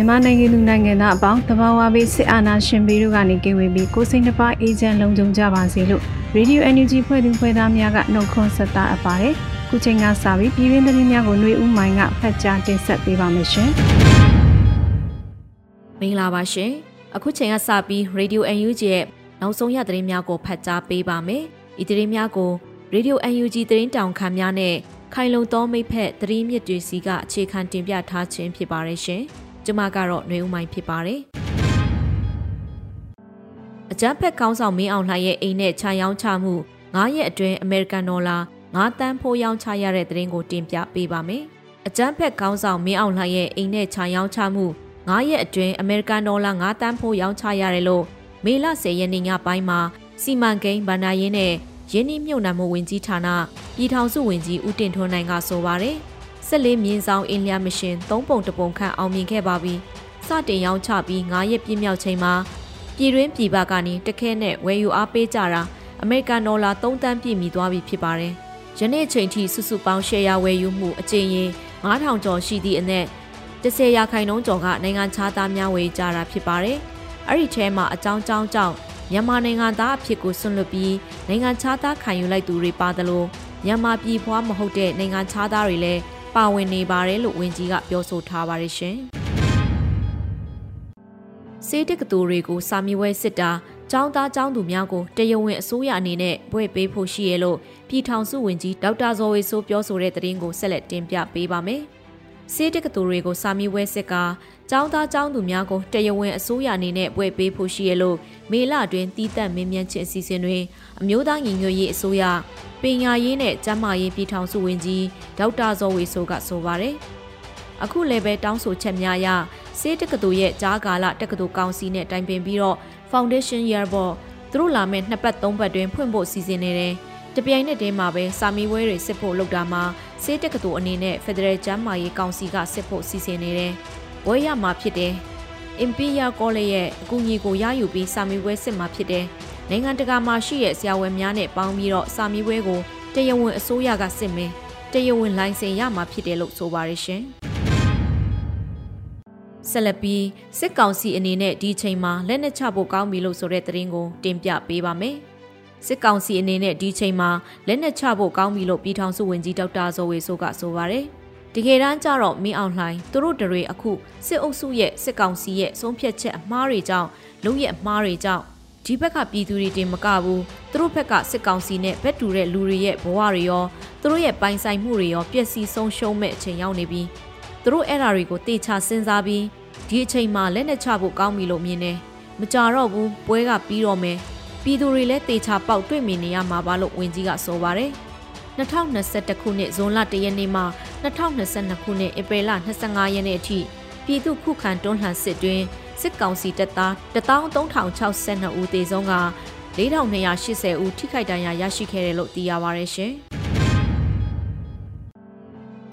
မြန်မာနိုင်ငံသူနိုင်ငံသားအပေါင်းတဘာဝဘေးစစ်အာဏာရှင်ဘေးတို့ကနေကင်းဝေးပြီးကိုစိတ်နှပါအေဂျင့်လုံခြုံကြပါစေလို့ Radio NUG ဖွဲ့သူဖွဲ့သားများကနှုတ်ခွန်းဆက်တာအပ်ပါတယ်။ခုချိန်ကစပြီးပြည်တွင်းသတင်းများကိုຫນွေဦးမိုင်ကဖတ်ကြားတင်ဆက်ပေးပါမယ်ရှင်။မင်္ဂလာပါရှင်။အခုချိန်ကစပြီး Radio NUG ရဲ့နောက်ဆုံးရသတင်းများကိုဖတ်ကြားပေးပါမယ်။ဒီသတင်းများကို Radio UNG သတင်းတောင်ခံများနဲ့ခိုင်လုံသောမိဖက်သတင်းမြစ်တွေစီကအခြေခံတင်ပြထားခြင်းဖြစ်ပါရဲ့ရှင်။ ကျမကတော့ຫນွေဦးမိုင်းဖြစ်ပါတယ်အကြမ်းဖက်ကောင်းဆောင်မင်းအောင်လှိုင်ရဲ့အိမ်နဲ့ခြာရောင်းချမှု9ရက်အတွင်းအမေရိကန်ဒေါ်လာ9တန်းဖိုးရောင်းချရတဲ့သတင်းကိုတင်ပြပေးပါမယ်အကြမ်းဖက်ကောင်းဆောင်မင်းအောင်လှိုင်ရဲ့အိမ်နဲ့ခြာရောင်းချမှု9ရက်အတွင်းအမေရိကန်ဒေါ်လာ9တန်းဖိုးရောင်းချရတယ်လို့မေလ10ရက်နေ့ညပိုင်းမှာစီမံကိန်းဗန္ဒာရင်းနဲ့ရင်းနှီးမြှုပ်နှံမှုဝင်ကြီးဌာနပြည်ထောင်စုဝင်ကြီးဦးတင်ထွန်းနိုင်ကဆိုပါတယ်။ ဆက်လေးမြင်းဆောင်အင်းလျာမရှင်၃ပုံတပုံခန့်အောင်မြင်ခဲ့ပါပြီ။စတင်ရောင်းချပြီး9ရက်ပြည့်မြောက်ချိန်မှာပြည်တွင်းပြည်ပကနေတခဲနဲ့ဝယ်ယူအားပေးကြတာအမေရိကန်ဒေါ်လာ3တန်းပြည့်မီသွားပြီဖြစ်ပါတယ်။ယနေ့ချိန်ထိစုစုပေါင်းရှယ်ယာဝယ်ယူမှုအကျဉ်းရင်9000ကျော်ရှိသည့်အနက်10ရာခိုင်နှုန်းကျော်ကနိုင်ငံခြားသားများဝယ်ကြတာဖြစ်ပါတယ်။အဲ့ဒီထဲမှာအကြောင်းကြောင်းကြောင့်မြန်မာနိုင်ငံသားအဖြစ်ကိုဆွန့်လွတ်ပြီးနိုင်ငံခြားသားခံယူလိုက်သူတွေပါသလိုမြန်မာပြည်ဖွားမဟုတ်တဲ့နိုင်ငံခြားသားတွေလည်း ပါဝင်နေပါတယ်လို့ဝန်ကြီးကပြောဆိုထားပါတယ်ရှင်။စေတက်ကတူတွေကိုစာမီဝဲစစ်တာចောင်းသားចောင်းသူများကိုတရားဝင်အစိုးရအနေနဲ့ဘွဲ့ပေးဖို့ရှိရလို့ပြည်ထောင်စုဝန်ကြီးဒေါက်တာဇော်ဝေဆိုးပြောဆိုတဲ့သတင်းကိုဆက်လက်တင်ပြပေးပါမယ်။ စေတက်ကတူတွေကိုစာမီဝဲစစ်ကចောင်းသားចောင်းသူများကိုတရားဝင်အစိုးရအနေနဲ့ဘွဲ့ပေးဖို့ရှိရလို့မေလတွင်တီးတက်မင်းမြန်းခြင်းအစီအစဉ်တွင်အမျိုးသားညီညွတ်ရေးအစိုးရပညာရေးနဲ့ကျန်းမာရေးပြည်ထောင်စုဝန်ကြီးဒေါက်တာဇော်ဝေဆိုကဆိုပါတယ်။အခုလည်းပဲတောင်းဆိုချက်များအရစေတက္ကသိုလ်ရဲ့ကြားကာလတက္ကသိုလ်ကောင်စီနဲ့တိုင်ပင်ပြီးတော့ Foundation Year ပေါ်သူတို့လာမဲ့နှစ်ပတ်သုံးပတ်တွင်ဖွင့်ဖို့စီစဉ်နေတယ်။ တပြိုင်နက်တည်းမှာပဲစာမီဝဲတွေစစ်ဖို့လုပ်တာမှာစေတက္ကသိုလ်အနေနဲ့ Federal ကျန်းမာရေးကောင်စီကစစ်ဖို့စီစဉ်နေတယ်။ဝဲရမှာဖြစ်တယ်။ Imperial College ရဲ့အကူအညီကိုရယူပြီးစာမီဝဲစစ်မှာဖြစ်တယ်။နိုင်ငံတကာမှာရှိတဲ့ဆရာဝန်များနဲ့ပေါင်းပြီးတော့စာမီပွဲကိုတရားဝင်အစိုးရကစစ်မင်းတရားဝင်လိုင်စင်ရမှာဖြစ်တယ်လို့ဆိုပါရရှင်ဆက်လက်ပြီးစစ်ကောင်စီအနေနဲ့ဒီချိန်မှာလက်နက်ချဖို့ကောင်းပြီလို့ဆိုတဲ့သတင်းကိုတင်ပြပေးပါမယ် စစ်ကောင်စီအနေနဲ့ဒီချိန်မှာလက်နက်ချဖို့ကောင်းပြီလို့ပြည်ထောင်စုဝန်ကြီးဒေါက်တာဇော်ဝေဆိုးကဆိုပါရယ်တကယ်တမ်းကျတော့မင်းအောင်လှိုင်သူတို့တွေအခုစစ်အုပ်စုရဲ့စစ်ကောင်စီရဲ့ဆုံးဖြတ်ချက်အမှားတွေကြောင့်လုံရဲ့အမှားတွေကြောင့်ဒီဘက်ကပြည်သူတွေတင်မကဘူးသူတို့ဘက်ကစစ်ကောင်စီနဲ့ဘက်တူတဲ့လူတွေရဲ့ဘဝတွေရောသူတို့ရဲ့ပိုင်ဆိုင်မှုတွေရောပျက်စီးဆုံးရှုံးမဲ့အချိန်ရောက်နေပြီးသူတို့အဲ့ဓာတွေကိုတေချာစဉ်းစားပြီးဒီအချိန်မှာလက်နဲ့ချဖို့ကောင်းပြီလို့မြင်တယ်မကြတော့ဘူးပွဲကပြီးတော့မယ် ပြည်သူတွေလည်းတေချာပေါက်တွေ့မြင်နေရမှာပါလို့ဝင်ကြီးကဆိုပါတယ်2021ခုနှစ်ဇွန်လ1ရက်နေ့မှ2022ခုနှစ်ဧပြီလ25ရက်နေ့အထိပြည်သူခုခံတွန်းလှန်စစ်တွင်စစ်ကောင်စီတပ်သား13062ဦးသေဆုံးက4280ဦးထိခိုက်ဒဏ်ရာရရှိခဲ့တယ်လို့သိရပါရရှင်။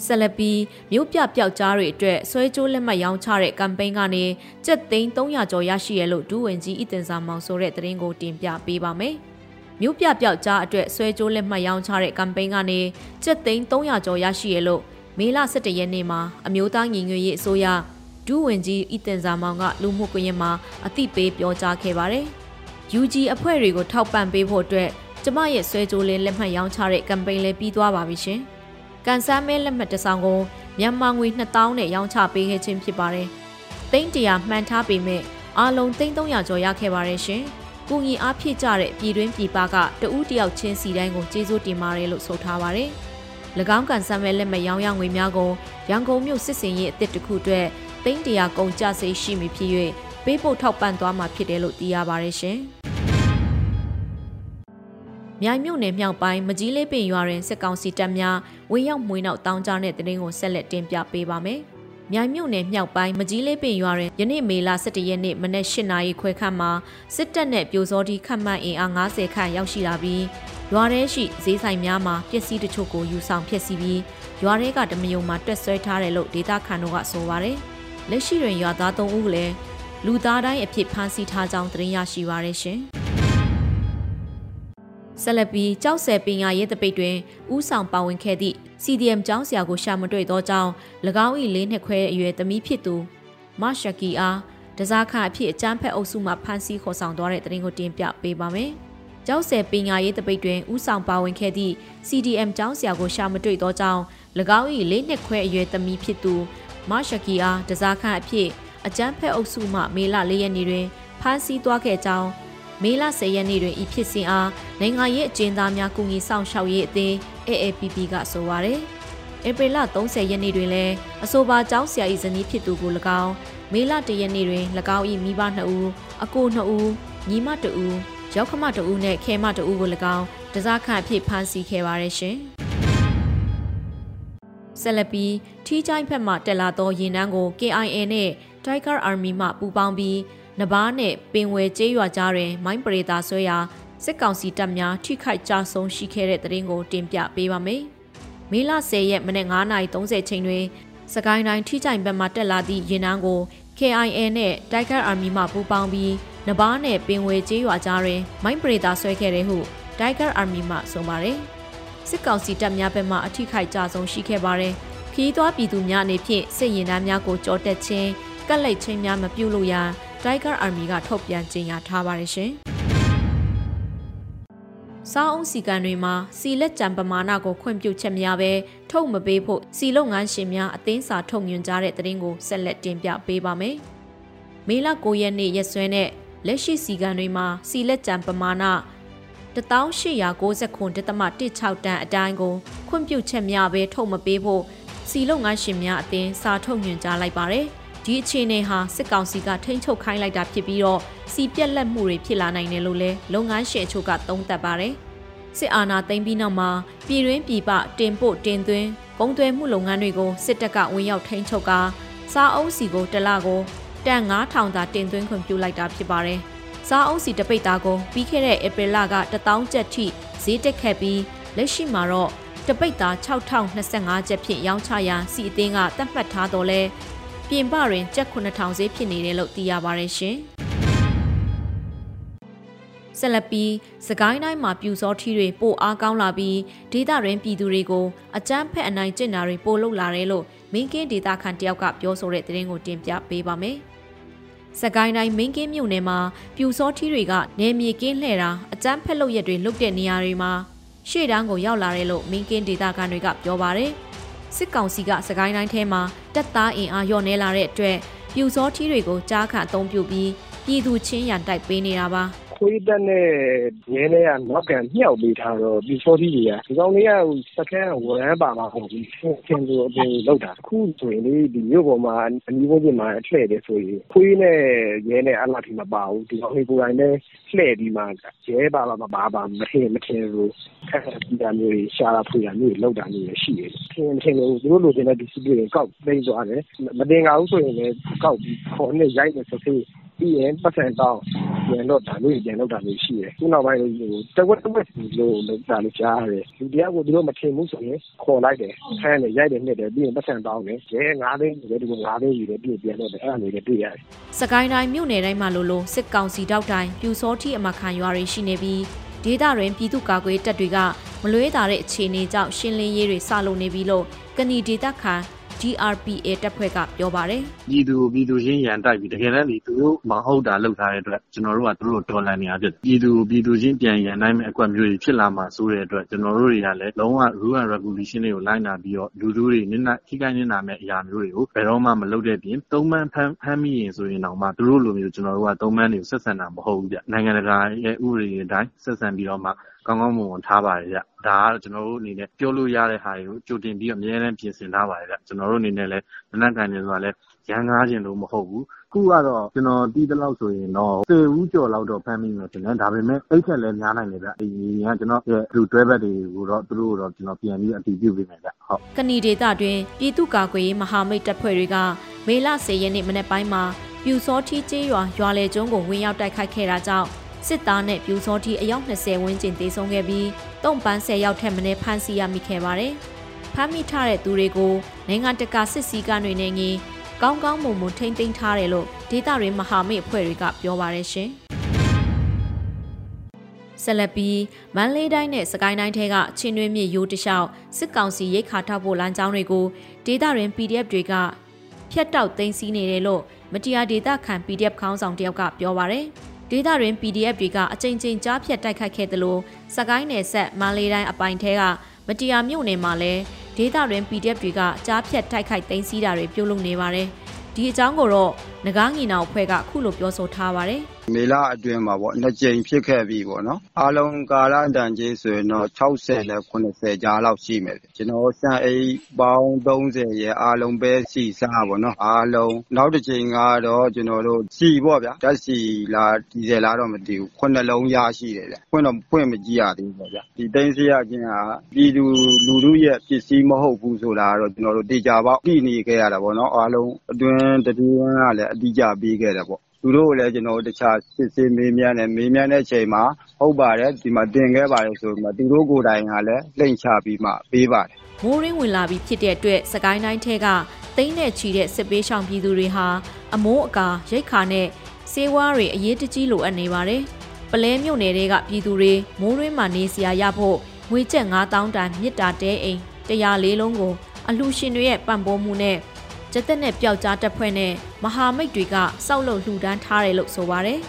ဆလပီမြို့ပြပျောက်ကြားတွေအတွက်ဆွဲကြိုးလက်မှတ်ရောင်းချတဲ့ကမ်ပိန်းကနေကျပ်သိန်း300ကျော်ရရှိရလို့ဒူးဝင်ကြီးအတင်စာမောင်ဆိုတဲ့သတင်းကိုတင်ပြပေးပါမယ်။မြို့ပြပျောက်ကြားအတွက်ဆွဲကြိုးလက်မှတ်ရောင်းချတဲ့ကမ်ပိန်းကနေကျပ်သိန်း300ကျော်ရရှိရလို့မေလ17ရက်နေ့မှာအမျိုးသားညီညွတ်ရေးအစိုးရဒူးဝင်ကြီးဤတင်စာမောင်ကလူမှုကွန်ရက်မှာအသိပေးပြောကြားခဲ့ပါတယ်။ UG အဖွဲ့တွေကိုထောက်ပံ့ပေးဖို့အတွက်ကျမရဲ့ဆွဲကြိုးလေးလက်မှတ်ရောင်းချတဲ့ကမ်ပိန်းလေးပြီးသွားပါပြီရှင်။ ကန်ဆန်းမဲလက်မှတ်တစ်စောင်ကိုမြန်မာငွေ2000နဲ့ရောင်းချပေးခဲ့ခြင်းဖြစ်ပါတယ်။သိန်းတရာမှန်ထားပေမဲ့အားလုံးသိန်း300ကျော်ရခဲ့ပါတယ်ရှင်။ကူညီအားဖြည့်ကြတဲ့ပြည်တွင်းပြည်ပကတဦးတယောက်ချင်းစီတိုင်းကိုကျေးဇူးတင်ပါတယ်လို့ဆိုထားပါတယ်။၎င်းကန်ဆန်းမဲလက်မှတ်ရောင်းရငွေများကိုရန်ကုန်မြို့စစ်စင်ရေးအသစ်တစ်ခုအတွက်သိန်းတရာကုန်ကျစရိတ်ရှိမည်ဖြစ်၍ပေးပို့ထောက်ပံ့သွားမှာဖြစ်တယ်လို့သိရပါတယ်ရှင်။ မြိုင်မြို့နယ်မြောက်ပိုင်းမကြီးလေးပင်ရွာတွင်စစ်ကောင်စီတပ်များဝေရောက်မွေနောက်တောင်းကြတဲ့တရင်ကိုဆက်လက်တင်ပြပေးပါမယ်။မြိုင်မြို့နယ်မြောက်ပိုင်းမကြီးလေးပင်ရွာတွင်ယနေ့မေလ17ရက်နေ့မနက်8နာရီခွဲခန့်မှာစစ်တပ်နဲ့ပြိုစောတိခတ်မှန်အင်အား90ခန့်ရောက်ရှိလာပြီးရွာထဲရှိဈေးဆိုင်များမှာပစ္စည်းတချို့ကိုယူဆောင်ဖျက်ဆီးပြီးရွာထဲကတမယုံမှာတွက်ဆွဲထားတယ်လို့ဒေသခံတို့ကဆိုပါတယ်။လက်ရှိတွင်ရွာသား3ဦးလည်းလူသားတိုင်းအဖြစ်ဖမ်းဆီးထားကြောင်းသတင်းရရှိပါရရှင်။ ဆက်လက်ပြီးကြောက်ဆယ်ပင်ရရဲတပိတ်တွင်ဥဆောင်ပါဝင်ခဲ့သည့် CDM ကျောင်းဆရာကိုရှာမတွေ့သောကြောင့်၎င်း၏လေးနှစ်ခွဲအရွယ်သမီးဖြစ်သူမရှကီအားတစားခအဖြစ်အကျန်းဖက်အုပ်စုမှဖမ်းဆီးခေါ်ဆောင်သွားတဲ့တရင်ကိုတင်ပြပေးပါမယ်။ကျောက်ဆယ်ပင်ရရဲတပိတ်တွင်ဥဆောင်ပါဝင်ခဲ့သည့် CDM ကျောင်းဆရာကိုရှာမတွေ့သောကြောင့်၎င်း၏လေးနှစ်ခွဲအရွယ်သမီးဖြစ်သူမရှကီအားတစားခအဖြစ်အကျန်းဖက်အုပ်စုမှမေလ၄ရက်နေ့တွင်ဖမ်းဆီးသွားခဲ့ကြောင်း မေလ10ရက်နေ့တွင်ဤဖြစ်စဉ်အားနိုင်ငံရေးအကျဉ်းသားများကူညီဆောင်ရှောက်ရေးအသင်း AAPP ကဆိုပါရယ်ဧပြီလ30ရက်နေ့တွင်လည်းအဆိုပါကျောင်းဆရာ၏ဇနီးဖြစ်သူကို၎င်းမေလ1ရက်နေ့တွင်၎င်း၏မိဘ2ဦးအကို2ဦးညီမ2ဦးရောက်ခမ2ဦးနှင့်ခဲမ2ဦးကို၎င်းတစားခန့်အဖြစ်ဖမ်းဆီးခဲ့ပါရရှင်ဆက်လက်ပြီးထီးချိုင်းဖက်မှတက်လာသောရင်နှန်းကို KIA နဲ့ Tiger Army မှပူးပေါင်းပြီး နဘားနဲ့ပင်ဝယ်ကျေးရွာကြားတွင်မိုင်းပရိသာဆွဲရာစစ်ကောင်စီတပ်များထိခိုက်ကြဆုံးရှိခဲ့တဲ့တဲ့ရင်ကိုတင်ပြပေးပါမယ်။မေလ10ရက်မနေ့9:30ချိန်တွင်စကိုင်းတိုင်းထိကြိုင်ဘက်မှတက်လာသည့်ရင်နှန်းကို KIA နဲ့ Tiger Army မှပူးပေါင်းပြီးနဘားနဲ့ပင်ဝယ်ကျေးရွာကြားတွင်မိုင်းပရိသာဆွဲခဲ့တဲ့ဟု Tiger Army မှဆိုပါတယ်။စစ်ကောင်စီတပ်များဘက်မှအထိခိုက်ကြဆုံးရှိခဲ့ပါတယ်။ခီးသွွားပြည်သူများအနေဖြင့်စစ်ရင်တန်းများကိုကြောတက်ခြင်းကက်လိုက်ခြင်းများမပြုလုပ်ရန် Tiger Army ကထုတ်ပြန်ကြေညာထားပါတယ်ရှင်။စားအုံးစီကန်တွေမှာစီလက်ကြံပမာဏကိုခွင့်ပြုချက်များပဲထုတ်မပေးဖို့စီလုပ်ငန်းရှင်များအသင်းစာထုတ်ညွှန်ကြားတဲ့သတင်းကိုဆက်လက်တင်ပြပေးပါမယ်။မေလ9ရက်နေ့ရက်စွဲနဲ့လက်ရှိစီကန်တွေမှာစီလက်ကြံပမာဏ1890.16တန်အတိုင်းကိုခွင့်ပြုချက်များပဲထုတ်မပေးဖို့စီလုပ်ငန်းရှင်များအသင်းစာထုတ်ညွှန်ကြားလိုက်ပါတယ်။ ဒီအခြေအနေဟာစစ်ကောင်စီကထိန်းချုပ်ခိုင်းလိုက်တာဖြစ်ပြီးတော့စီပြက်လက်မှုတွေဖြစ်လာနိုင်တယ်လို့လဲလုပ်ငန်းရှင်အချို့ကသုံးသပ်ပါတယ်စစ်အာဏာသိမ်းပြီးနောက်မှာပြည်တွင်းပြည်ပတင်ပို့တင်သွင်းကုန်သွယ်မှုလုပ်ငန်းတွေကိုစစ်တပ်ကဝင်ရောက်ထိန်းချုပ်ကာစားအုပ်စီကိုတစ်လကိုတန်9000သာတင်သွင်းခွင့်ပြုလိုက်တာဖြစ်ပါတယ်စားအုပ်စီတပိတ်သားကိုပြီးခဲ့တဲ့ဧပြီလက1000ကျပ်ထိဈေးတက်ခဲ့ပြီးလက်ရှိမှာတော့တပိတ်သား6025ကျပ်ဖြင့်ရောင်းချရန်စီအသင်းကသတ်မှတ်ထားတော့လဲ ပြင်ပတွင်ကျပ်9000ဈေးဖြစ်နေတယ်လို့သိရပါတယ်ရှင်။ဆက်လက်ပြီးစကိုင်းတိုင်းမှာပြူစောထီတွေပိုအားကောင်းလာပြီးဒေသတွင်ပြည်သူတွေကိုအကြမ်းဖက်အနိုင်ကျင့်တာတွေပိုလုပ်လာတယ်လို့မင်းကင်းဒေသခံတယောက်ကပြောဆိုတဲ့သတင်းကိုတင်ပြပေးပါမယ်။စကိုင်းတိုင်းမင်းကင်းမြို့နယ်မှာပြူစောထီတွေကနေမြေကင်းလှည့်တာအကြမ်းဖက်လုပ်ရက်တွေလုပ်တဲ့နေရာတွေမှာရှေ့တန်းကိုရောက်လာတယ်လို့မင်းကင်းဒေသခံတွေကပြောပါတယ်။ စစ်ကောင်စီကစကိုင်းတိုင်းထဲမှာတပ်သားအင်အားလျော့နေလာတဲ့အတွက်ပြူစောထီးတွေကိုကြားခန့်အသုံးပြုပြီးပြည်သူချင်းရန်တိုက်ပေးနေတာပါ ခွေးတက်နဲ့ရဲနဲ့ကနောက်ကန်မြောက်ပေးထားတော့ဒီစောတီတွေက ဒီကောင်တွေကစကန်းဝရမ်းပါမှာဟုတ်ပြီဆင်လို့အပြင်လောက်တာခုဆိုရင်လေ ဒီမြို့ပေါ်မှာ အနီးဝန်းကျင်မှာအလှည့်တယ်ဆိုရင် ခွေးနဲ့ရဲနဲ့အလားထိ မပါဘူး ဒီကောင်တွေကိုယ်တိုင်နဲ့လှည့်ပြီးမှ ရဲပါပါ မပါပါ မထင်မထင်လို့ခက်ခဲပြီးတာမျိုးတွေ ရှာတာဖွေတာမျိုးတွေလောက်တာမျိုးတွေ ရှိတယ် ထင်မထင်လို့သူတို့လိုချင်တဲ့ဒီစီတွေကောက်သိမ်းသွားတယ်မတင်ကြဘူးဆိုရင်လည်း ကောက်ပြီး ခေါ်နေရိုက်နေဆိုပြီးပြီးရင်ပတ်စံတောင်း ပြန်တော့ဒါမျိုးပြန်တော့တာမျိုးရှိတယ်ခုနောက်ပိုင်းဟိုတဝက်တဝက်လို့လောက်တာလို့ကြားရတယ်လူတရားကိုသူတို့မထင်ဘူးဆိုရင်ခေါ်လိုက်တယ်ဆန်းတယ်ရိုက်တယ်နှစ်တယ်ပြီးရင်ပတ်စံတောင်းတယ်ရဲ9သိန်းယူတယ်ဒီက9သိန်းယူတယ်ပြီးပြန်တော့တယ်အဲ့ဒါမျိုးတွေတွေ့ရတယ်စကိုင်းတိုင်းမြို့နယ်တိုင်းမှာလို့လို့စစ်ကောင်စီတောက်တိုင်းပြူစောတိအမခံရွာတွေရှိနေပြီးဒေသတွင်ပြည်သူ့ကာကွယ်တပ်တွေကမလွဲတာတဲ့အခြေအနေကြောင့်ရှင်းလင်းရေးတွေစလုပ်နေပြီလို့ကဏီဒေသခံ GRPA တပ်ဖွဲ့ကပြောပါတယ်။ပြည်သူပြည်သူချင်းရန်တိုက်ပြီးတကယ်တမ်းဒီသူတို့မဟုတ်တာလုပ်ထားတဲ့အတွက်ကျွန်တော်တို့ကသူတို့ဒေါ်လာနေရဖြစ်ပြည်သူပြည်သူချင်းပြန်ရန်နိုင်မဲ့အကွက်မျိုးတွေဖြစ်လာမှာဆိုတဲ့အတွက်ကျွန်တော်တို့တွေကလည်းလုံးဝ rule and regulation တွေကိုလိုက်နာပြီးတော့လူလူတွေနစ်နာခိကိုင်းနစ်နာမဲ့အရာမျိုးတွေကိုဘယ်တော့မှမလုပ်တဲ့ပြင်သုံးမှန်းဖမ်းဖမ်းမိရင်ဆိုရင်တော့မှသူတို့လိုမျိုးကျွန်တော်တို့ကသုံးမှန်းတွေကိုဆက်ဆံတာမဟုတ်ဘူးဗျနိုင်ငံတကာရဲ့ဥပဒေအတိုင်းဆက်ဆံပြီးတော့မှ ကောင်းကောင်းမွန်မွန်ထားပါတယ်ဗျ။ဒါကတော့ကျနော်တို့အနေနဲ့ပြောလို့ရတဲ့ဟာတွေကိုကြိုတင်ပြီးတော့အမြဲတမ်းပြင်ဆင်ထားပါတယ်ဗျ။ကျနော်တို့အနေနဲ့လည်းလက်နက်ကိုင်တယ်ဆိုတာလည်းရမ်းကားချင်လို့မဟုတ်ဘူး။အခုကတော့ကျနော်သိသလောက်ဆိုရင်တော့၁၀ဦးကျော်လောက်တော့ဖမ်းမိမယ်ထင်တယ်။ဒါပေမဲ့အဲဒီထက်လည်းများနိုင်တယ်ဗျ။ဒီကကျနော့်ရဲ့လူတွဲဘက်တွေကိုတော့သူတို့ကိုတော့ကျနော်ပြန်ပြီးအတည်ပြုပေးမယ်ဗျ။ကနီဒေသတွင်းပြည်သူ့ကာကွယ်ရေးမဟာမိတ်တပ်ဖွဲ့တွေကမေလ၁၀ရက်နေ့မနက်ပိုင်းမှာပျူစောထီးကျေးရွာရွာလယ်ကျွန်းကိုဝင်ရောက်တိုက်ခိုက်ခဲ့တာကြောင့် စစ်သားနဲ့ပြူစောတီအယောက်20ဝန်းကျင်တေဆုံးခဲ့ပြီးတုံပန်း10ရောက်ထက်မနည်းဖမ်းဆီးရမိခဲ့ပါတယ်။ဖမ်းမိထားတဲ့သူတွေကိုနိုင်ငံတကာစစ်စည်းကမ်းတွေနဲ့ငင်းကောင်းကောင်းမွန်မွန်ထိမ့်သိမ်းထားတယ်လို့ဒေသရင်းမဟာမိတ်အဖွဲ့တွေကပြောပါတယ်ရှင်။ဆက်လက်ပြီးမန္တလေးတိုင်းနဲ့စကိုင်းတိုင်းထဲကချင်းတွင်းမြစ်ရိုးတလျှောက်စစ်ကောင်စီရိတ်ခါထောက်ဖို့လမ်းကြောင်းတွေကိုဒေသရင်း PDF တွေကဖျက်တောက်သိမ်းဆည်းနေတယ်လို့မတရားဒေသခံ PDF ခေါင်းဆောင်တယောက်ကပြောပါရယ်။ ဒေသတွင် PDF တွေကအကြိမ်ကြိမ်ကြားဖြတ်တိုက်ခိုက်ခဲ့သလိုစကိုင်းနယ်ဆက်မန္တလေးတိုင်းအပိုင်ထဲကမတရားမြို့နယ်မှာလည်းဒေသတွင် PDF တွေကကြားဖြတ်တိုက်ခိုက်သိမ်းဆည်းတာတွေပြုလုပ်နေပါတယ်။ဒီအကြောင်းကိုတော့ငကားငီနာအဖွဲ့ကခုလိုပြောဆိုထားပါတယ်။ မေလအတွင်းမှာပေါ့နှစ်ကြိမ်ဖြစ်ခဲ့ပြီပေါ့နော်အားလုံးကာလတန်ကြီးဆိုရင်တော့60နဲ့80ကြားလောက်ရှိမယ်ကျွန်တော်စံအိမ်ပေါင်း30ရဲ့အားလုံးပဲစီစားပေါ့နော်အားလုံးနောက်တစ်ချိန်ကတော့ကျွန်တော်တို့စီပေါ့ဗျာဓာတ်စီလားဒီဇယ်လားတော့မသိဘူးခုနှလုံးရရှိတယ်ဗျဖွင့်တော့ဖွင့်မကြည့်ရသေးဘူးပေါ့ဗျာဒီတိုင်းစရခြင်းဟာပြည်သူလူထုရဲ့ပစ္စည်းမဟုတ်ဘူးဆိုတာတော့ကျွန်တော်တို့တေချာပေါက်ကြည့်နေခဲ့ရတာပေါ့နော်အားလုံးအတွင်းတတိယကလည်းအတိအကျပေးခဲ့တယ်ပေါ့ သူတို့ကိုလည်း ကျွန်တော်တို့ တခြားစစ်ဆေးမေးမြန်းတယ် မေးမြန်းတဲ့အချိန်မှာ ဟုတ်ပါတယ် ဒီမှာတင်ခဲ့ပါတယ်ဆိုပြီးမှ သူတို့ကိုယ်တိုင်ကလည်း လှိမ့်ချပြီးမှ ပေးပါတယ် မိုးရင်းဝင်လာပြီးဖြစ်တဲ့အတွက်စကိုင်းတိုင်းထဲကတိမ့်နဲ့ချီတဲ့ စစ်ပေးရှောင်ပြည်သူတွေဟာ အမိုးအကာ ရိတ်ခါနဲ့စေဝါးတွေ အရေးတကြီးလိုအပ်နေပါတယ်ပလဲမြို့နယ်တွေကပြည်သူတွေ မိုးရင်းမှာနေစရာရဖို့ ငွေကျပ်9000တန်မြစ်တာတဲအိမ်104လုံးကို အလှရှင်တွေရဲ့ ပံ့ပိုးမှုနဲ့ ကျက်သက်နဲ့ပျောက်ကြားတပ်ဖွဲ့နဲ့မဟာမိတ်တွေကစောက်လုပ်လှူဒန်းထားတယ်လို့ဆိုပါတယ်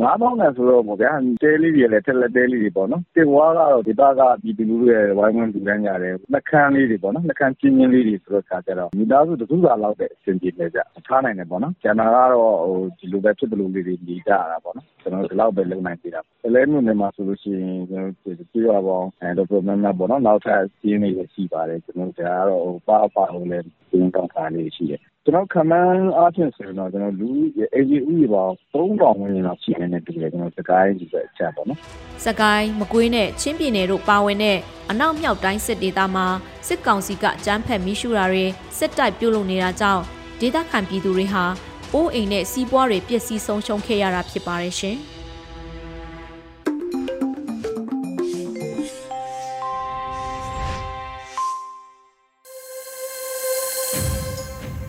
ငါးပေါင်းနဲ့ဆိုတော့ပေါ့ဗျာတဲလေးတွေလည်းတက်လက်တဲလေးတွေပေါ့နော်တင်ဝါကတော့ဒီဘက်ကပြည်သူလူထုရဲ့ဝိုင်းဝန်းလူတန်းကြတယ်နှကန်းလေးတွေပေါ့နော်နှကန်းချင်းချင်းလေးတွေဆိုတော့ခါကြတော့မိသားစုတစုစာလောက်တဲ့အဆင်ပြေနေကြထားနိုင်တယ်ပေါ့နော်ကျန်တာကတော့ဟိုဒီလိုပဲဖြစ်တယ်လို့လေးတွေနေကြရတာပေါ့နော် ကျွန်တော်ဒီလောက်ပဲ လုံနိုင်သေးတာပလဲမြို့နယ်မှာဆိုလို့ရှိရင် ကျွန်တော်ပြေရပေါင်းအဲတော့ problem ပေါ့နော် နောက်ထပ်စီးနေရရှိပါတယ် ကျွန်တော်ဒါကတော့ဟိုပါပါဟိုလည်းပြင်ကောင်းတာလေးရှိတယ် ကျွန်တော်ခမန်းအားဖြင့်ဆိုရင်တော့ကျွန်တော်လူအေဂျီဥယျာဉ်ပေါင်း3000ဝန်းကျင်လောက် ရှိနေတယ်တူတယ်ကျွန်တော်စကိုင်းဒီဘက်အချက်ပေါ့နော်စကိုင်း မကွေးနဲ့ ချင်းပြည်နယ်တို့ပါဝင်တဲ့ အနောက်မြောက်တိုင်းစစ်ဒေသမှာ စစ်ကောင်စီကကြမ်းဖက်မိရှုတာတွေစစ်တိုက်ပြုတ်လုပ်နေတာကြောင့် ဒေသခံပြည်သူတွေဟာ အိုးအိမ်နဲ့စီးပွားတွေပျက်စီးဆုံးရှုံးခဲ့ရတာဖြစ်ပါတယ်ရှင်။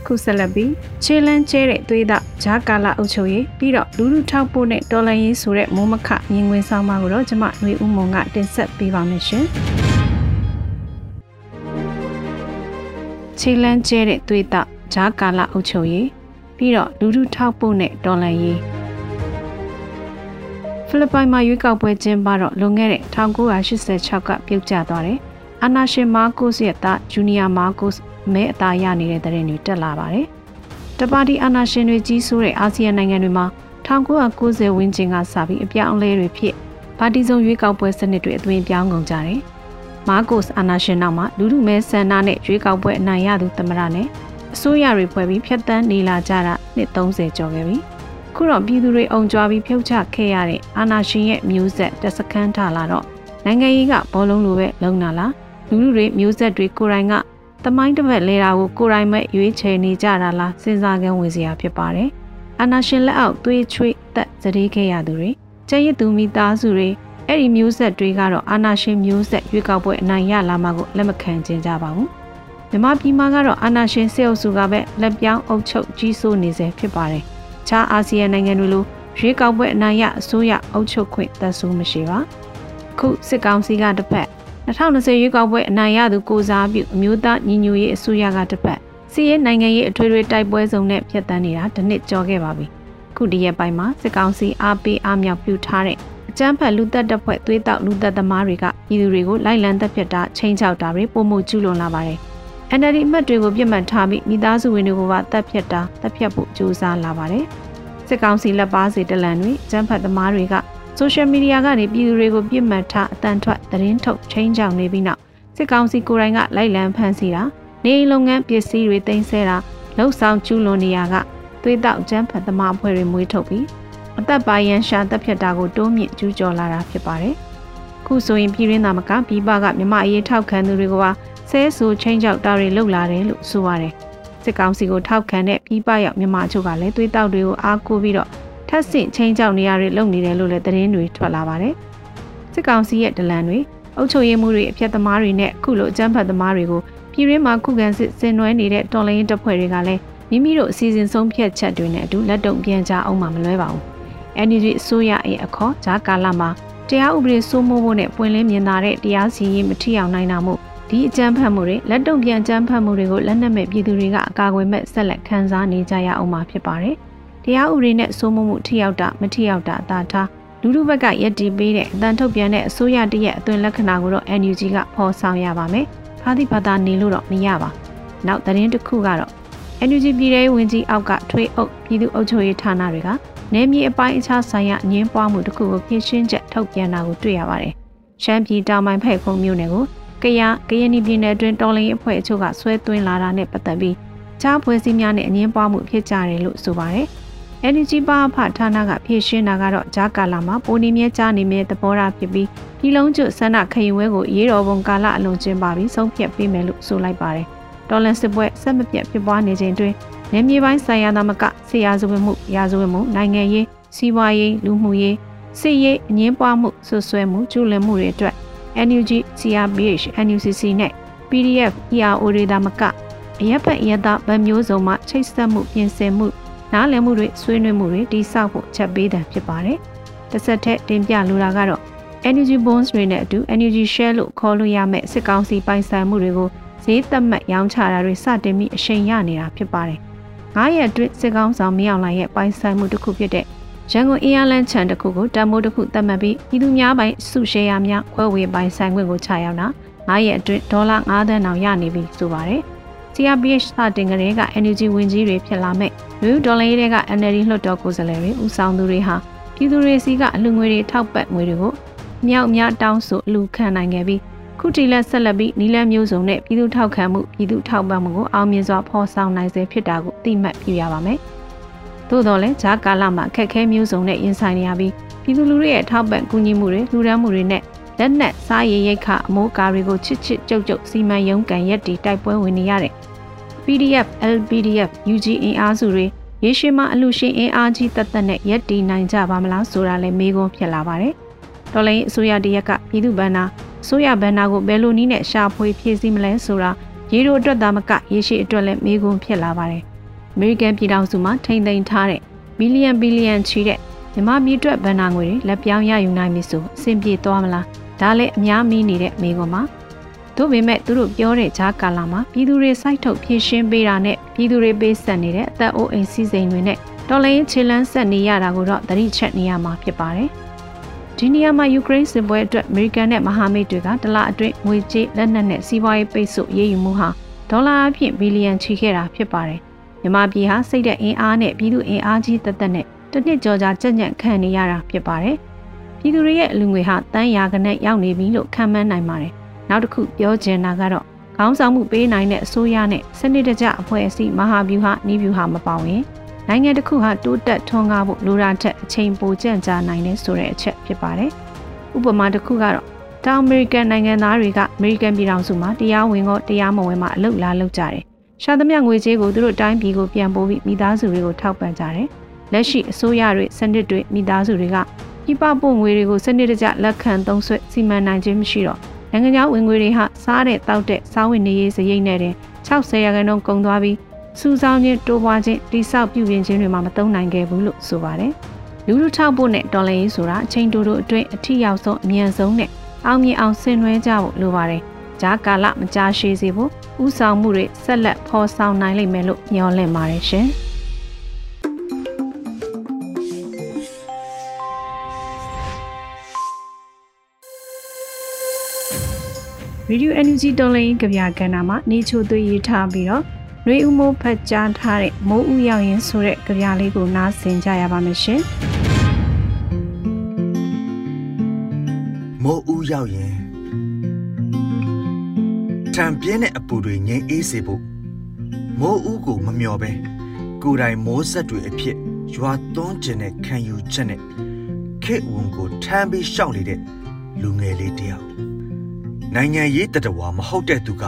ခုဆက်လက်ပြီးခြေလန်းကျဲတဲ့သွေးသားဂျာကာလာအုပ်ချုပ်ရေးပြီးတော့လူလူထောက်ပို့နဲ့တော်လန်ရေးဆိုတဲ့မိုးမခမြင်ကွင်းဆောင်မကိုတော့ကျမຫນွေဦးမုံကတင်ဆက်ပေးပါမယ်ရှင်ခြေလန်းကျဲတဲ့သွေးသားဂျာကာလာအုပ်ချုပ်ရေး ပြီးတော့လူလူထောက်ပို့နဲ့တော်လန်ရေးဖိလစ်ပိုင်မှာရွေးကောက်ပွဲကျင်းပတော့လွန်ခဲ့တဲ့1986ကပြုတ်ကျသွားတယ်။အာနာရှင်မာကိုစ်ရဲ့သားဂျူနီယာမာကိုစ်မဲအသားရနေတဲ့တဲ့တွေတက်လာပါတယ်။တပါတီအာဏာရှင်တွေကြီးစိုးတဲ့အာဆီယံနိုင်ငံတွေမှာ1990ဝန်းကျင်ကစပြီးအပြောင်းအလဲတွေဖြစ်ပါတီစုံရွေးကောက်ပွဲစနစ်တွေအသွင်ပြောင်းကုန်ကြတယ်။မာကိုစ်အာဏာရှင်နောက်မှာလူလူမဲဆန္ဒနဲ့ရွေးကောက်ပွဲအနိုင်ရသူသမရနဲ့ အစိုးရတွေဖွဲ့ပြီးဖျက်ဆီးနေလာကြတာနှစ်30ကျော်ခဲ့ပြီ။ခုတော့ပြည်သူတွေအုံကြွားပြီးဖြုတ်ချခဲ့ရတဲ့အာဏာရှင်ရဲ့မျိုးဆက်တစခန်းထလာတော့နိုင်ငံရေးကဘောလုံးလိုပဲလုံနာလားလူလူတွေမျိုးဆက်တွေကိုယ်တိုင်ကတမိုင်းတစ်ပတ်လဲတာကိုကိုရိုင်းမဲ့ရွေးချယ်နေကြတာလားစဉ်းစားကန်းဝင်စရာဖြစ်ပါတယ်။အာနာရှင်လက်အောက်သွေးချွေးသက်စတေးခဲ့ရသူတွေကျဲရစ်သူမိသားစုတွေအဲ့ဒီမျိုးဆက်တွေကတော့အာနာရှင်မျိုးဆက်ရွေးကောက်ပွဲအနိုင်ရလာမှကိုလက်မခံကျင်ကြပါဘူး။ မြမပြည်မှာကတော့အာနာရှင်စေအုပ်စုကပဲလက်ပြောင်းအုပ်ချုပ်ကြီးစိုးနေစေဖြစ်ပါတယ်။ခြားအာဆီယံနိုင်ငံတွေလိုရွေးကောက်ပွဲအနိုင်ရအစိုးရအုပ်ချုပ်ခွင့်သက်ဆိုးမရှိပါ။ခုစစ်ကောင်စီကတစ်ဖက်2020ရွေးကောက်ပွဲအနိုင်ရသူကိုစားပြုအမျိုးသားညီညွတ်ရေးအစိုးရကတစ်ပတ်စစီးရဲနိုင်ငံရေးအထွေထွေတိုက်ပွဲစုံနဲ့ဖျက်ဆီးနေတာတစ်နှစ်ကျော်ခဲ့ပါပြီခုဒီရက်ပိုင်းမှာစစ်ကောင်စီအားပေးအားမြောက်ပြုထားတဲ့အကြမ်းဖက်လူသက်တပ်ဖွဲ့သွေးတောက်လူသက်သမားတွေကပြည်သူတွေကိုလိုက်လံတပ်ဖြတ်တာချိန်ချောက်တာတွေပုံမှုကျူးလွန်လာပါတယ်။ NLD အမတ်တွေကိုပြစ်မှတ်ထားပြီးမိသားစုဝင်တွေကိုပါတပ်ဖြတ်တာတပ်ဖြတ်ဖို့ကြိုးစားလာပါတယ်။စစ်ကောင်စီလက်ပါစီတလန်တွေကျန်းဖတ်သမားတွေကဆိုရှယ်မီဒီယာကနေပြည်သူတွေကိုပြစ်မှတ်ထားအတန်ထွက်သတင်းထုတ်ချင်းချောင်နေပြီးနောက်စစ်ကောင်စီကိုယ်တိုင်ကလိုက်လံဖမ်းဆီးတာနေအိမ်လုပ်ငန်းပစ္စည်းတွေတင်ဆဲတာလှုပ်ဆောင်ကျူးလွန်နေရကသွေးတောက်ကျန်းဖတ်သမားအဖွဲ့တွေမွေးထုတ်ပြီးအသက်ပါရန်ရှာတပ်ဖြတ်တာကိုတိုးမြင့်ကျူးကျော်လာတာဖြစ်ပါတယ်။ခုဆိုရင်ပြည်ရင်းသားမကပြည်ပကမြမအရေးထောက်ခံသူတွေက ဆဲဆူချင်းချောက်တာတွေလှုပ်လာတယ်လို့ဆိုပါတယ်။စစ်ကောင်စီကိုထောက်ခံတဲ့ပြည်ပရောက်မြမအချို့ကလည်းသွေးတောက်တွေကိုအားကိုးပြီးတော့ထပ်ဆင့်ချင်းချောက်နေရတွေလုပ်နေတယ်လို့လည်းသတင်းတွေထွက်လာပါတယ်။စစ်ကောင်စီရဲ့ဒလန်တွေအုပ်ချုပ်ရေးမှုတွေအပြတ်သမားတွေနဲ့ခုလိုအကြမ်းဖက်သမားတွေကိုပြည်ရင်းမှာခုခံစစ်ဆင်နွှဲနေတဲ့တော်လိုင်းတပ်ဖွဲ့တွေကလည်းမိမိတို့အစီအစဉ်ဆုံးဖြတ်ချက်တွေနဲ့အတူလက်တုံပြန်ကြအောင်မှမလွဲပါဘူး။ NUG အစိုးရရဲ့အခေါ်ဂျာကာလာမှာတရားဥပဒေစိုးမိုးဖို့နဲ့ပွင့်လင်းမြင်သာတဲ့တရားစီရင်မထီအောင်နိုင်တာမို့ ဒီအကြမ်းဖက်မှုတွေလက်တုံပြန်အကြမ်းဖက်မှုတွေကိုလက်နက်မဲ့ပြည်သူတွေကအကာအကွယ်မဲ့ဆက်လက်ခံစားနေကြရအောင်မှာဖြစ်ပါတယ်။တရားဥပဒေနဲ့စိုးမိုးမှုထိရောက်တာမထိရောက်တာအသာထားလူလူဘက်ကရက်တီပေးတဲ့အတန်ထုတ်ပြန်တဲ့အစိုးရတရက်အသွင်လက္ခဏာကိုတော့ NUG ကဖော်ဆောင်ရပါမယ်။ဖားသည့်ဘာသာနေလို့တော့မရပါ။နောက်သတင်းတစ်ခုကတော့ NUG ပြည်ထောင်ဝင်ကြီးအောက်ကထွေးအုပ်ပြည်သူ့အုပ်ချုပ်ရေးဌာနတွေကနယ်မြေအပိုင်းအခြားဆိုင်ရာအငင်းပွားမှုတစ်ခုကိုပြင်ရှင်းချက်ထုတ်ပြန်တာကိုတွေ့ရပါတယ်။ရှမ်းပြည်တောင်ပိုင်းဖက်ခုံမြို့နယ်ကို ကရကရင်ပြည်နယ်အတွင်းတော်လင်းအဖွဲ့အချို့ကဆွဲသွင်းလာတာနဲ့ပတ်သက်ပြီးခြားဖွဲ့စည်းများနဲ့အငင်းပွားမှုဖြစ်ကြတယ်လို့ဆိုပါတယ်။ NUG ပါဖဌာနကဖြည့်ရှင်းတာကတော့ဂျာကာလာမှာပိုနေမြဲကြားနေမြဲသဘောထားဖြစ်ပြီးပြည်လုံးကျွဆန္ဒခရင်ဝဲကိုရေးတော်ပုံကာလအလွန်ကျင်းပါပြီးဆုံးဖြတ်ပေးမယ်လို့ဆိုလိုက်ပါတယ်။တော်လန်စစ်ပွဲဆက်မပြတ်ဖြစ်ပွားနေချိန်တွင်နေမြေပိုင်းဆိုင်ရာသမကဆေးရဇဝမှုရာဇဝမှုနိုင်ငံရေးစီးပွားရေးလူမှုရေးစစ်ရေးအငင်းပွားမှုဆွဆွဲမှုကျူးလွန်မှုတွေအတွက် NUG CRPH NUCC နဲ့ PDF ERO တွေသာမကအရက်ဖက်ရက်သားဗမျိုးစုံမှချိတ်ဆက်မှုပြင်ဆင်မှုနားလည်မှုတွေဆွေးနွေးမှုတွေတိစောက်ဖို့ချက်ပေးတယ်ဖြစ်ပါတယ်။တစ်ဆက်တည်းတင်ပြလိုတာကတော့ NUG bonds တွေနဲ့အတူ NUG share လို့ခေါ်လို့ရမယ့်စစ်ကောင်စီပိုင်ဆိုင်မှုတွေကိုဈေးသက်မှတ်ရောင်းချတာတွေစတင်ပြီးအရှိန်ရနေတာဖြစ်ပါတယ်။9ရက်အတွင်းစစ်ကောင်ဆောင်မရောက်လာရဲ့ပိုင်ဆိုင်မှုတစ်ခုဖြစ်တဲ့ ရန်ကုန်အင်းအားလန်းချန်တစ်ခုကိုတမိုးတစ်ခုသတ်မှတ်ပြီးပြည်သူများပိုင်စုရှယ်ယာများခွဲဝေပိုင်ဆိုင်ခွင့်ကိုချရောက်တာ9ရက်အတွင်းဒေါ်လာ9သန်းတောင်ရနေပြီဆိုပါတယ်။ CRPH စတင်ကလေးက energy ဝင်ကြီးတွေဖြစ်လာမဲ့လူဒေါ်လာရေးတွေက NLD လွှတ်တော်ကိုယ်စားလှယ်တွေဦးဆောင်သူတွေဟာပြည်သူတွေစီကအလူငွေတွေထောက်ပံ့ငွေတွေကိုမြောက်များတောင်းဆိုအလူခံနိုင်ခဲ့ပြီးခုတီလက်ဆက်လက်ပြီးနီလန်းမျိုးစုံနဲ့ပြည်သူထောက်ခံမှုပြည်သူထောက်ပံ့မှုကိုအောင်မြင်စွာဖော်ဆောင်နိုင်စေဖြစ်တာကိုသိမှတ်ပြုရပါမယ်။ သို့တော်လည်းဂျာကာလမှာခက်ခဲမျိုးစုံနဲ့ရင်ဆိုင်နေရပြီးပြည်သူလူထုရဲ့ထောက်ပံ့ကူညီမှုတွေလူဒန်းမှုတွေနဲ့လက်နက်စားရည်ရိတ်ခအမိုးကာတွေကိုချစ်ချစ်ကြုတ်ကြုတ်စီမံရုံးကန်ရက်တီတိုက်ပွဲဝင်နေရတဲ့ PDF LPDF UG အင်အားစုတွေရေရှည်မှာအလူရှင်အင်အားကြီးတသက်နဲ့ရက်တီနိုင်ကြပါမလားဆိုတာလည်းမေးခွန်းဖြစ်လာပါတယ်။တော်လိုင်းအစိုးရတရက်ကပြည်သူ့ဗန္နာအစိုးရဗန္နာကိုဘယ်လိုနည်းနဲ့ရှာဖွေဖြည့်ဆည်းမလဲဆိုတာရေတို့အတွက်သာမကရေရှည်အတွက်လည်းမေးခွန်းဖြစ်လာပါတယ်။ အမေရိကန်ပြည်ထောင်စုမှာထိမ့်သိမ်းထားတဲ့ဘီလီယံဘီလီယံချီတဲ့မြမပြည်အတွက်ဗန်နာငွေတွေလက်ပြောင်းရယူနိုင်ပြီဆိုအဆင်ပြေသွားမလားဒါလည်းအများမီးနေတဲ့မိကွန်ပါတို့ပေမဲ့သူတို့ပြောတဲ့ဂျာကာလာမှာပြည်သူတွေစိုက်ထုတ်ဖြည့်ရှင်းပေးတာနဲ့ပြည်သူတွေပေးဆက်နေတဲ့အသက်အိုးအိမ်စည်းစိမ်တွေနဲ့တော်လိုင်းချေလန်းဆက်နေရတာကိုတော့သတိချက်နေရမှာဖြစ်ပါတယ်ဒီနေရာမှာယူကရိန်းစစ်ပွဲအတွက်အမေရိကန်နဲ့မဟာမိတ်တွေကတလအတွင်းငွေကြေးလက်နက်နဲ့စီးပွားရေးပိတ်ဆို့ရေးယူမှုဟာဒေါ်လာအဖြစ်ဘီလီယံချီခဲ့တာဖြစ်ပါတယ်။ မြန်မာပြည်ဟာစိတ်တဲ့အင်အားနဲ့ပြည်သူအင်အားကြီးသက်သက်နဲ့တစ်နှစ်ကျော်ကြာကြက်ညက်ခံနေရတာဖြစ်ပါတယ်။ပြည်သူတွေရဲ့လူငွေဟာတန်းရာကနက်ရောက်နေပြီလို့ခံမှန်းနိုင်ပါတယ်။နောက်တစ်ခုပြောချင်တာကတော့ခေါင်းဆောင်မှုပေးနိုင်တဲ့အစိုးရနဲ့စနစ်တကျအဖွဲ့အစည်းမဟာဗျူဟာနီးဗျူဟာမပေါဝင်နိုင်ငံတစ်ခုဟာတိုးတက်ထွန်းကားဖို့လိုတာထက်အချိန်ပိုကြန့်ကြာနိုင်တယ်ဆိုတဲ့အချက်ဖြစ်ပါတယ်။ဥပမာတစ်ခုကတော့တောင်အမေရိကန်နိုင်ငံသားတွေကအမေရိကန်ပြည်ထောင်စုမှာတရားဝင်ကောတရားမဝင်မှအလုပ်လာလုပ်ကြတယ် ရှာသမျှငွေကြေးကိုသူတို့တိုင်းပြည်ကိုပြန်ပို့ပြီးမိသားစုတွေကိုထောက်ပံ့ကြတယ်။လက်ရှိအစိုးရတွေစနစ်တွေမိသားစုတွေကပြပပို့ငွေတွေကိုစနစ်တကျလက်ခံသုံးဆွဲစီမံနိုင်ခြင်းမရှိတော့နိုင်ငံခြားဝင်ငွေတွေဟာစားတဲ့တောက်တဲ့စားဝင်နေရေးစရိတ်နဲ့တင်60ရာခိုင်နှုန်းကုန်သွားပြီးစူဆောင်းခြင်းတိုးပွားခြင်းတိဆောက်ပြုပြင်ခြင်းတွေမှာမသုံးနိုင်ခဲ့ဘူးလို့ဆိုပါတယ်။လူလူထောက်ဖို့နဲ့ဒေါ်လာရေးဆိုတာအချိန်တိုတိုအတွင်းအထီရောက်ဆုံးအမြန်ဆုံးနဲ့အောင်မြင်အောင်ဆင်နွှဲကြဖို့လိုပါတယ်။ ဂျာကာလမကြာရှည်စေဖို့ဥဆောင်မှုတွေဆက်လက်ဖော်ဆောင်နိုင်လိမ့်မယ်လို့မျှော်လင့်ပါတယ်ရှင်။ Radio Energy တော်လိုင်းကြပြကဏ္ဍမှာနေချိုသွေးရေးထားပြီးတော့နှွေဦးမိုးဖတ်ကြားထားတဲ့မိုးဦးရောက်ရင်ဆိုတဲ့ကြပြလေးကိုနားဆင်ကြရပါမယ်ရှင်။မိုးဦးရောက်ရင် ထံပြင်းတဲ့အပူတွေငြိမ်းအေးစေဖို့မိုးဦးကိုမမျော်ပဲကိုယ်တိုင်မိုးဆက်တွေအဖြစ်ရွာသွန်းကျင်တဲ့ခံယူချက်နဲ့ခေဝန်ကိုထမ်းပြီးရှောက်နေတဲ့လူငယ်လေးတယောက်နိုင်ငံရေးတတဝါမဟုတ်တဲ့သူက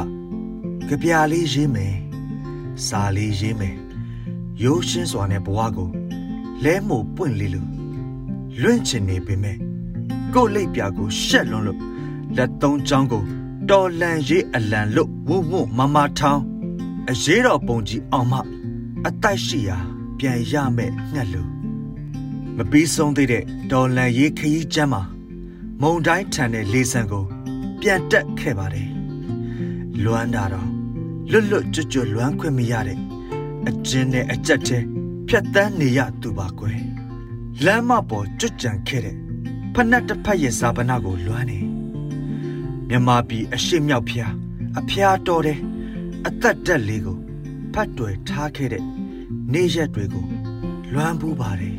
ကြပြလေးရေးမယ်စာလေးရေးမယ်ရိုးရှင်းစွာနဲ့ဘဝကိုလဲမို့ပွင့်လေးလို့လွင့်ချင်နေပေမဲ့ကို့လိပ်ပြာကိုရှက်လွန်းလို့လက်သုံးချောင်းကို တော်လန်ရေးအလံလို့ဝုံဝုံမမထောင်းအရေးတော်ပုံကြီးအောင်မအတိုက်ရှိရာပြန်ရမဲ့ငှက်လို့မပြီးဆုံးသေးတဲ့တော်လန်ရေးခရီးကျမ်းမှာမုံတိုင်းထန်တဲ့လေဆံကို ပြန်တက်ခဲ့ပါတယ်လွမ်းတာတော့လွတ်လွတ်ကျွတ်ကျွတ်လွမ်းခွင့်မရတဲ့အကျဉ်းနဲ့အကြက်တဲ့ဖြတ်တန်းနေရသူပါကွယ်လမ်းမပေါ်ကျွတ်ကြံခဲ့တဲ့ဖနက်တစ်ဖက်ရဲ့ဇာပနာကိုလွမ်းနေ မြမပြည်အရှိမြောက်ဖျားအဖျားတော်တဲ့အသက်တက်လေးကိုဖတ်တွယ်ထားခဲ့တဲ့နေရက်တွေကိုလွမ်းပူးပါတယ်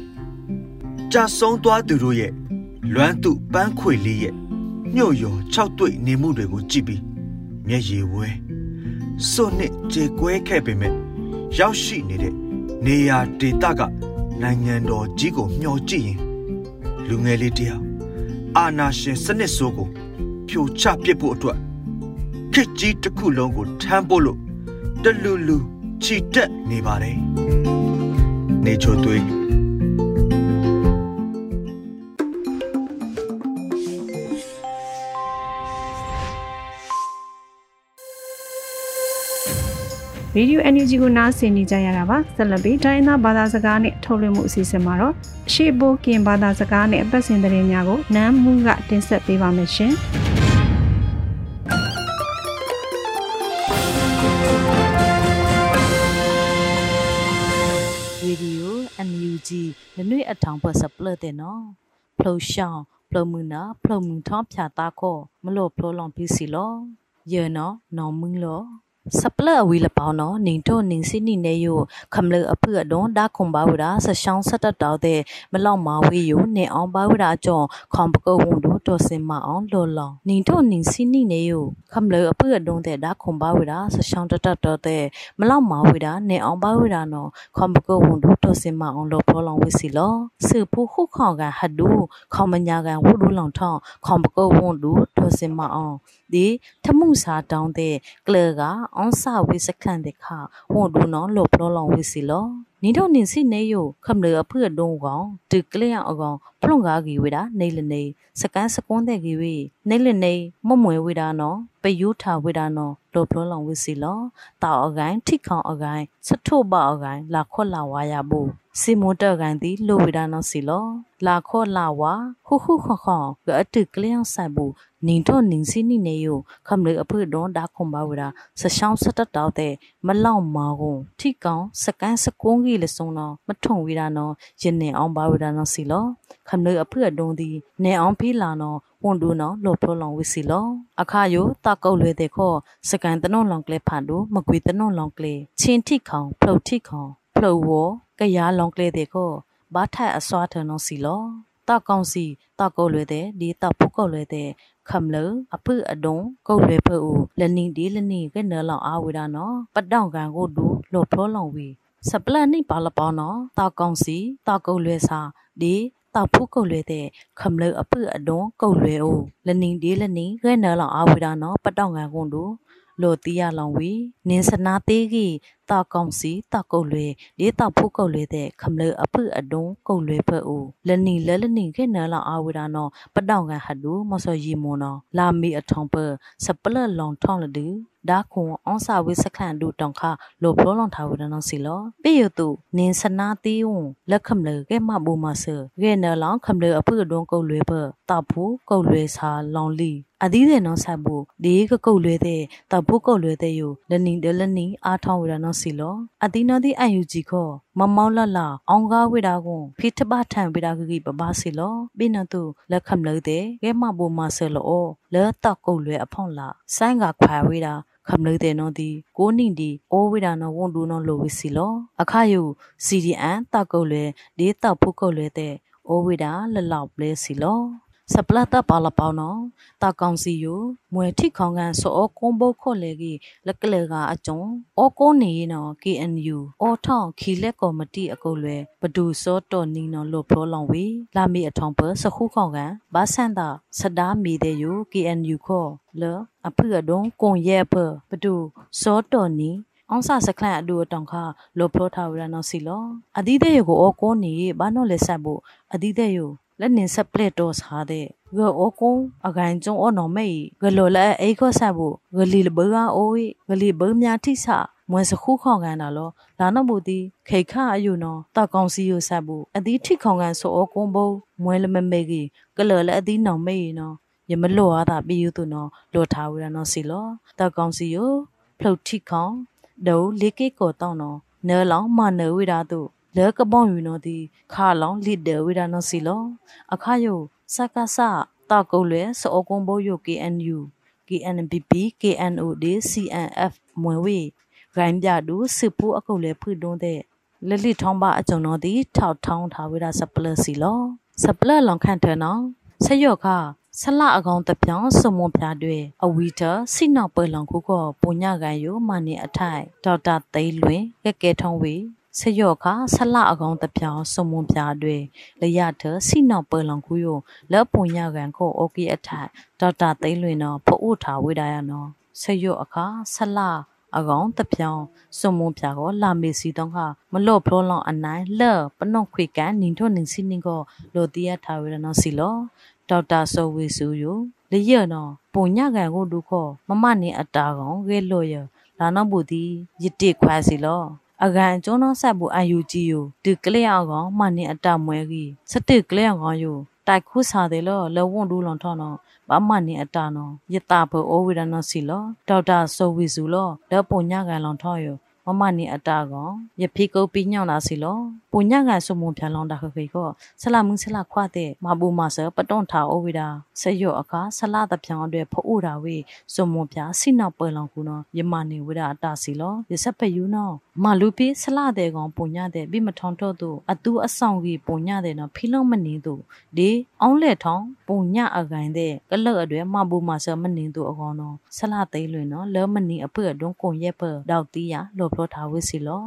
ကြာဆုံးသွားသူတို့ရဲ့လွမ်းသူပန်းခွေလေးရဲ့ညှို့ရော၆တွေ့နေမှုတွေကိုကြည့်ပြီးမျက်ရည်ဝဲစွန့်နှစ်ကြေကွဲခဲ့ပေမဲ့ရောက်ရှိနေတဲ့နေရာဒေသကနိုင်ငံတော်ကြီးကိုမျှော်ကြည့်ရင်လူငယ်လေးတယောက်အာနာရှင်စနစ်ဆိုးကို ဖြိုချပစ်ဖို့အတွက်ခစ်ကြီးတစ်ခုလုံးကိုထမ်းဖို့လို့တလူလူချီတက်နေပါတယ်နေချိုသွေး Radio NUG ကိုနားဆင်နေကြရတာပါဆက်လက်ပြီးတိုင်းသားဘာသာစကားနဲ့ထုတ်လွှင့်မှုအစီအစဉ်မှာတော့အရှိဘိုးကင်ဘာသာစကားနဲ့အပတ်စဉ်သတင်းများကိုနမ်းမှုကတင်ဆက်ပေးပါမယ်ရှင် အထောင်ပတ်စပလတဲ့နော်ဖလှရှောင်းဖလှမှုနာဖလှမှုထောင်းဖြာတာခောမလို့ဖလှလောင်ပြီးစီလောယေနော်နောင်မင်းလော စပလအဝီလပေါင်းနော်နင်တို့နင်စိနိနေယိုခမလအဖုအဒွန်ဒါခုံဘာဝရာဆရှောင်းဆက်တတောက်တဲ့မလောက်မာဝေယိုနေအောင်ဘာဝရာကြောခေါပကုတ်ဝန်တို့တော်စင်မအောင်လော်လော်နင်တို့နင်စိနိနေယိုခမလအဖုအဒွန်တဲ့ဒါခုံဘာဝရာဆရှောင်းတတတောတဲ့မလောက်မာဝရာနေအောင်ဘာဝရာနော်ခေါပကုတ်ဝန်တို့တော်စင်မအောင်လော်ဖောလောင်ဝစီလောစေဖို့ခုခေါကဟဒူခေါမညာကန်ဝုဒူလောင်ထောင်းခေါပကုတ်ဝန်တို့တော်စင်မအောင်ဒီထမှုစာတောင်းတဲ့ကလကအွန်ဆာဝိစခန့်တဲ့ခဝန်ဒူနော်လို့ပလောလောင်ဝိစီလောနီတော့နင်စီနေယိုခမလအဖွဒုံကောင်ဒီကလျောင်အကောင်ဖလုံကားကြီးဝေတာနေလနေစကန်စကွန်းတဲ့ကြီးဝေနေလနေမမွေဝေတာနော်ပယူထာဝေတာနော်လို့ပလောလောင်ဝိစီလောတောက်အကိုင်းထိခေါင်အကိုင်းစထုတ်ပအကိုင်းလာခွက်လာဝါရဘူးစီမွန်တကန်တီလိုဝေတာနော်စီလောလာခော့လာဝါဟုဟုခခေါကအတုကလျောင်ဆိုင်ဘူး နင်တော့နင်စီနိနေယခမလေအဖွဒွန်ဒါခွန်ပါဝရာဆရှောင်းစတတောက်တဲ့မလောက်မာကုန်ထိကောင်စကန်စကုန်းကြီးလစုံတော့မထုံဝီတာနော်ယင်းနေအောင်ပါဝရာနော်စီလောခမလေအဖွဒွန်ဒီနေအောင်ဖီလာနော်ဝန်ဒူနော်လော်ဖလောင်ဝီစီလောအခါယိုတကောက်လွဲတဲ့ခောစကန်တနုံလောင်ကလေးဖန်ဒူမကွေတနုံလောင်ကလေးချင်းထိခေါဖလုတ်ထိခေါဖလုတ်ဝကရလောင်ကလေးတဲ့ခောဘာထက်အစွာထနော်စီလော တကောင်စီတကောက်လွဲတဲ့ဒီတဖုကောက်လွဲတဲ့ခမ်လအဖုအဒုံကုတ်လွဲဖူလနီဒီလနီကနလောင်အာဝိဒါနော်ပတောင်ကန်ကိုဒူလော်ဖလောင်ဝီစပလန်နိပါလပေါနော်တကောင်စီတကုတ်လွဲစာဒီတောက်ဖုကုတ်လွဲတဲ့ခမလအပုအဒွန်ကုတ်လွဲအိုလနင်းဒီလနင်းခဲနလောင်အာဝိဒါနော်ပတောင်ကန်ကွန်တို့လိုတီးရလောင်ဝီနင်းစနာသေးကြီး တာကောင်စီတာကုတ်လွေဒီတာဖုကုတ်လွေတဲ့ခမလအဖအဒုံကုတ်လွေဖက်ဦးလနီလဲလနီခဲနလာအာဝဒနောပတောင်ကန်ဟဒူမစောရီမွန်နောလာမီအထောင်ပစပလလောင်ထောင်းလဒူဒါခွန်အောင်စာဝိစခန့်ဒူတောင်ခလိုဖလောလွန်ထားဝဒနောစီလောပေယတုနင်းစနာတီဝွန်လက်ခမလကဲမဘူမဆရဲနလောင်ခမလအဖအဒုံကုတ်လွေဖတာဖူကုတ်လွေစာလောင်လီအသီးတဲ့နော်ဆက်ဘူးဒီကကုတ်လွဲတဲ့တဘုကုတ်လွဲတဲ့ယလနီဒလနီအားထောင်းဝရနော်စီလောအသီးနော်ဒီအန်ယူဂျီခောမမောင်းလလအောင်ကားဝိတာကွန်ဖိထပထံဝိတာကကြီးပပစီလောပိနတုလက်ခမလို့တဲ့ကဲမဘူမဆလောလဲတကုတ်လွဲအဖောင်းလာဆိုင်းကခွာဝိတာခမလို့တဲ့နော်ဒီကိုနင်းဒီအိုးဝိတာနော်ဝန်ဒူနော်လိုဝီစီလောအခါယု CDN တကုတ်လွဲဒီတဖုကုတ်လွဲတဲ့အိုးဝိတာလလောက်ပလဲစီလော စပလတ်ပါလပေါနော်တာကောင်စီယိုမွေထိခေါင်ကန်စောကွန်ဘုတ်ခော့လေကြီးလက်ကလေကအကျုံအောကိုနေနော် KNU အောထောင်ခီလက်ကော်မတီအကုတ်လွဲဘဒူစောတော်နီနော်လို့ပြောလောင်ဝေလာမီအထောင်ပစခုခေါင်ကန်ဘာဆန်တာစဒါမီတဲ့ယို KNU ခော့လအဖအဒုံကွန်ရဲပဘဒူစောတော်နီအောင်ဆစခလန်အဒူတောင်ခလောဖလောထားဝရနော်စီလောအဒီတဲ့ယကိုအောကိုနေဘာနော်လဲဆက်ဖို့အဒီတဲ့ယ လက်နင်ဆက်ပလက်တော့စားတဲ့ဂအိုကုံအကိုင်ကျုံအော်နော်မေဂလောလဲအိခောဆတ်ဘူးဂလီလဘောအိုးဂလီဘောမြာထိဆမွန်စခုခေါကန်တာလောဒါနဘူတီခေခအယူနော်တကောင်စီယဆတ်ဘူးအဒီထိခေါကန်ဆိုအောကုံဘုံမွဲလမမေကြီးဂလောလဲအဒီနောင်မေနော်ယမလောအားတာပြီးယူသူနော်လောထားဝရနော်စီလောတကောင်စီယဖလုတ်ထိခေါဒိုလေကေကိုတောင်းနော်နဲလောင်မနဲဝိတာသူ လဲကပောင်းယူနော်ဒီခါလောင်လစ်တယ်ဝိတာနော်စီလောအခါယုစကဆတာကုတ်လွဲစောကုံဘိုယို KNU KNPP KNOD CNF မွေဝေဂိုင်းပြတူစစ်ပူအကုတ်လဲဖွတွန်းတဲ့လက်လိထောင်းပါအကြုံတော်သည်ထောက်ထောင်းထားဝိတာစပလစီလောစပလလောင်ခန့်တယ်နော်ဆက်ရော့ခဆလအကောင်တပြောင်းစမွန်ပြတွေအဝီတာစိနောက်ပွဲလောင်ခုကပုံညကန်ယိုမနီအထိုင်ဒေါက်တာသိလွင်ကဲကဲထုံးဝေ ဆယောခဆလအကောင်တပြောင်စုံမွန်ပြတွေလရထစိနောက်ပလောင်ကူယလက်ပွန်ရကန်ကိုအိုကီအထိုင်ဒေါက်တာသိလွင်နော်ဖအိုထားဝိဒါရနော်ဆယောအခါဆလအကောင်တပြောင်စုံမွန်ပြကိုလာမေစီတော့ကမလော့ဖလောလောင်အနိုင်လဲ့ပနော့ခွေကန်နင်းထွနင်းစီနင်းကိုလိုတီယထားဝိဒါနော်စီလောဒေါက်တာဆိုဝေစုယလရနော်ပုံညကန်ကိုဒုခောမမနေအတာကောင်ရဲလို့ရလာနော်ဘူတီရစ်တိခွာစီလော အကန်ကျွန်းသောဆက်ဘူးအယူကြီးယိုဒီကလေးအောင်ကောင်မနင်အတမွဲကြီးစတစ်ကလေးအောင်ကောင်ယိုတိုက်ခုစားတယ်လောလဝွန်ဒူလွန်ထောင်းနော်ဘာမနင်အတနော်ယတာဘောအိုဝိရနောစီလောဒေါက်တာဆိုဝီစုလောဒေါပုံညကန်လွန်ထောင်းယိုမမနီအတာကောယဖိကုတ်ပိညောင်းလာစီလောပုညကန်ဆုမုံဖြလောင်းတာခခိကောဆလာမှုဆလာခွတဲ့မဘူမဆပတွန်ထာအိုဝိတာဆယောအခါဆလာတပြောင်းအတွက်ဖိုးတာဝေဆုမုံဖြစိနောက်ပွဲလောင်ကူနော်ယမနေဝိတာအတာစီလောယဆက်ဖယူနော်မလူပိဆလာတဲ့ကောင်ပုညတဲ့บิမထောင်တော့သူအတူအဆောင်ကြီးပုညတဲ့နော်ဖီလုံးမနေသူဒီအောင်လက်ထောင်ပုညအကိုင်တဲ့ကလော့အတွက်မဘူမဆမနေသူအကောင်နော်ဆလာသိလွင်နော်လောမနီအပွတ်အတွန်းကုံရက်ပဒေါက်တီးရလောပြောထားဝစ်စီလော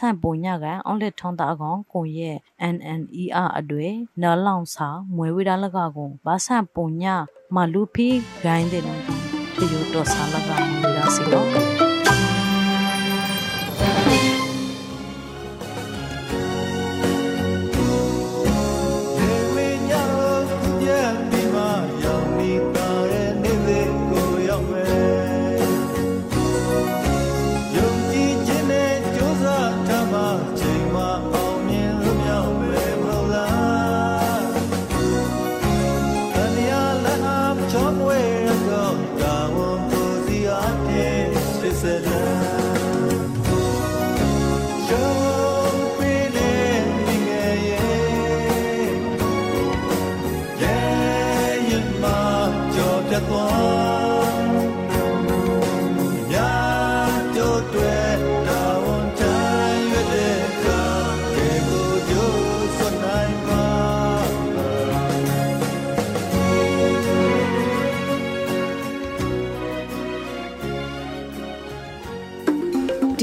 ဆလာသိလွင်ရထိခေါမြန်မာဘာဆန့်ပုံညကန်အောင်လက်ထုံးတာအကောင်ကိုရဲ့ NNER အတွေ့နော်လောင်စာမွေဝိဒါလကကောင်ဘာဆန့်ပုံညမလူဖီဂိုင်းတဲ့နော်ဒီရတော့ဆာလကမွေဒါစီလော